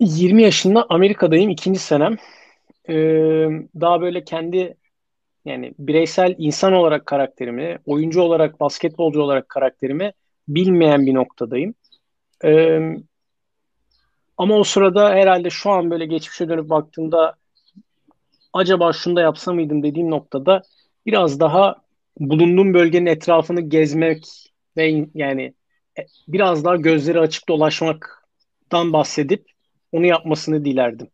20 yaşında Amerika'dayım, ikinci senem. Ee, daha böyle kendi yani bireysel insan olarak karakterimi, oyuncu olarak, basketbolcu olarak karakterimi bilmeyen bir noktadayım. Ee, ama o sırada herhalde şu an böyle geçmişe dönüp baktığımda acaba şunu da yapsa mıydım dediğim noktada biraz daha bulunduğum bölgenin etrafını gezmek ve yani e, biraz daha gözleri açık dolaşmaktan bahsedip onu yapmasını dilerdim.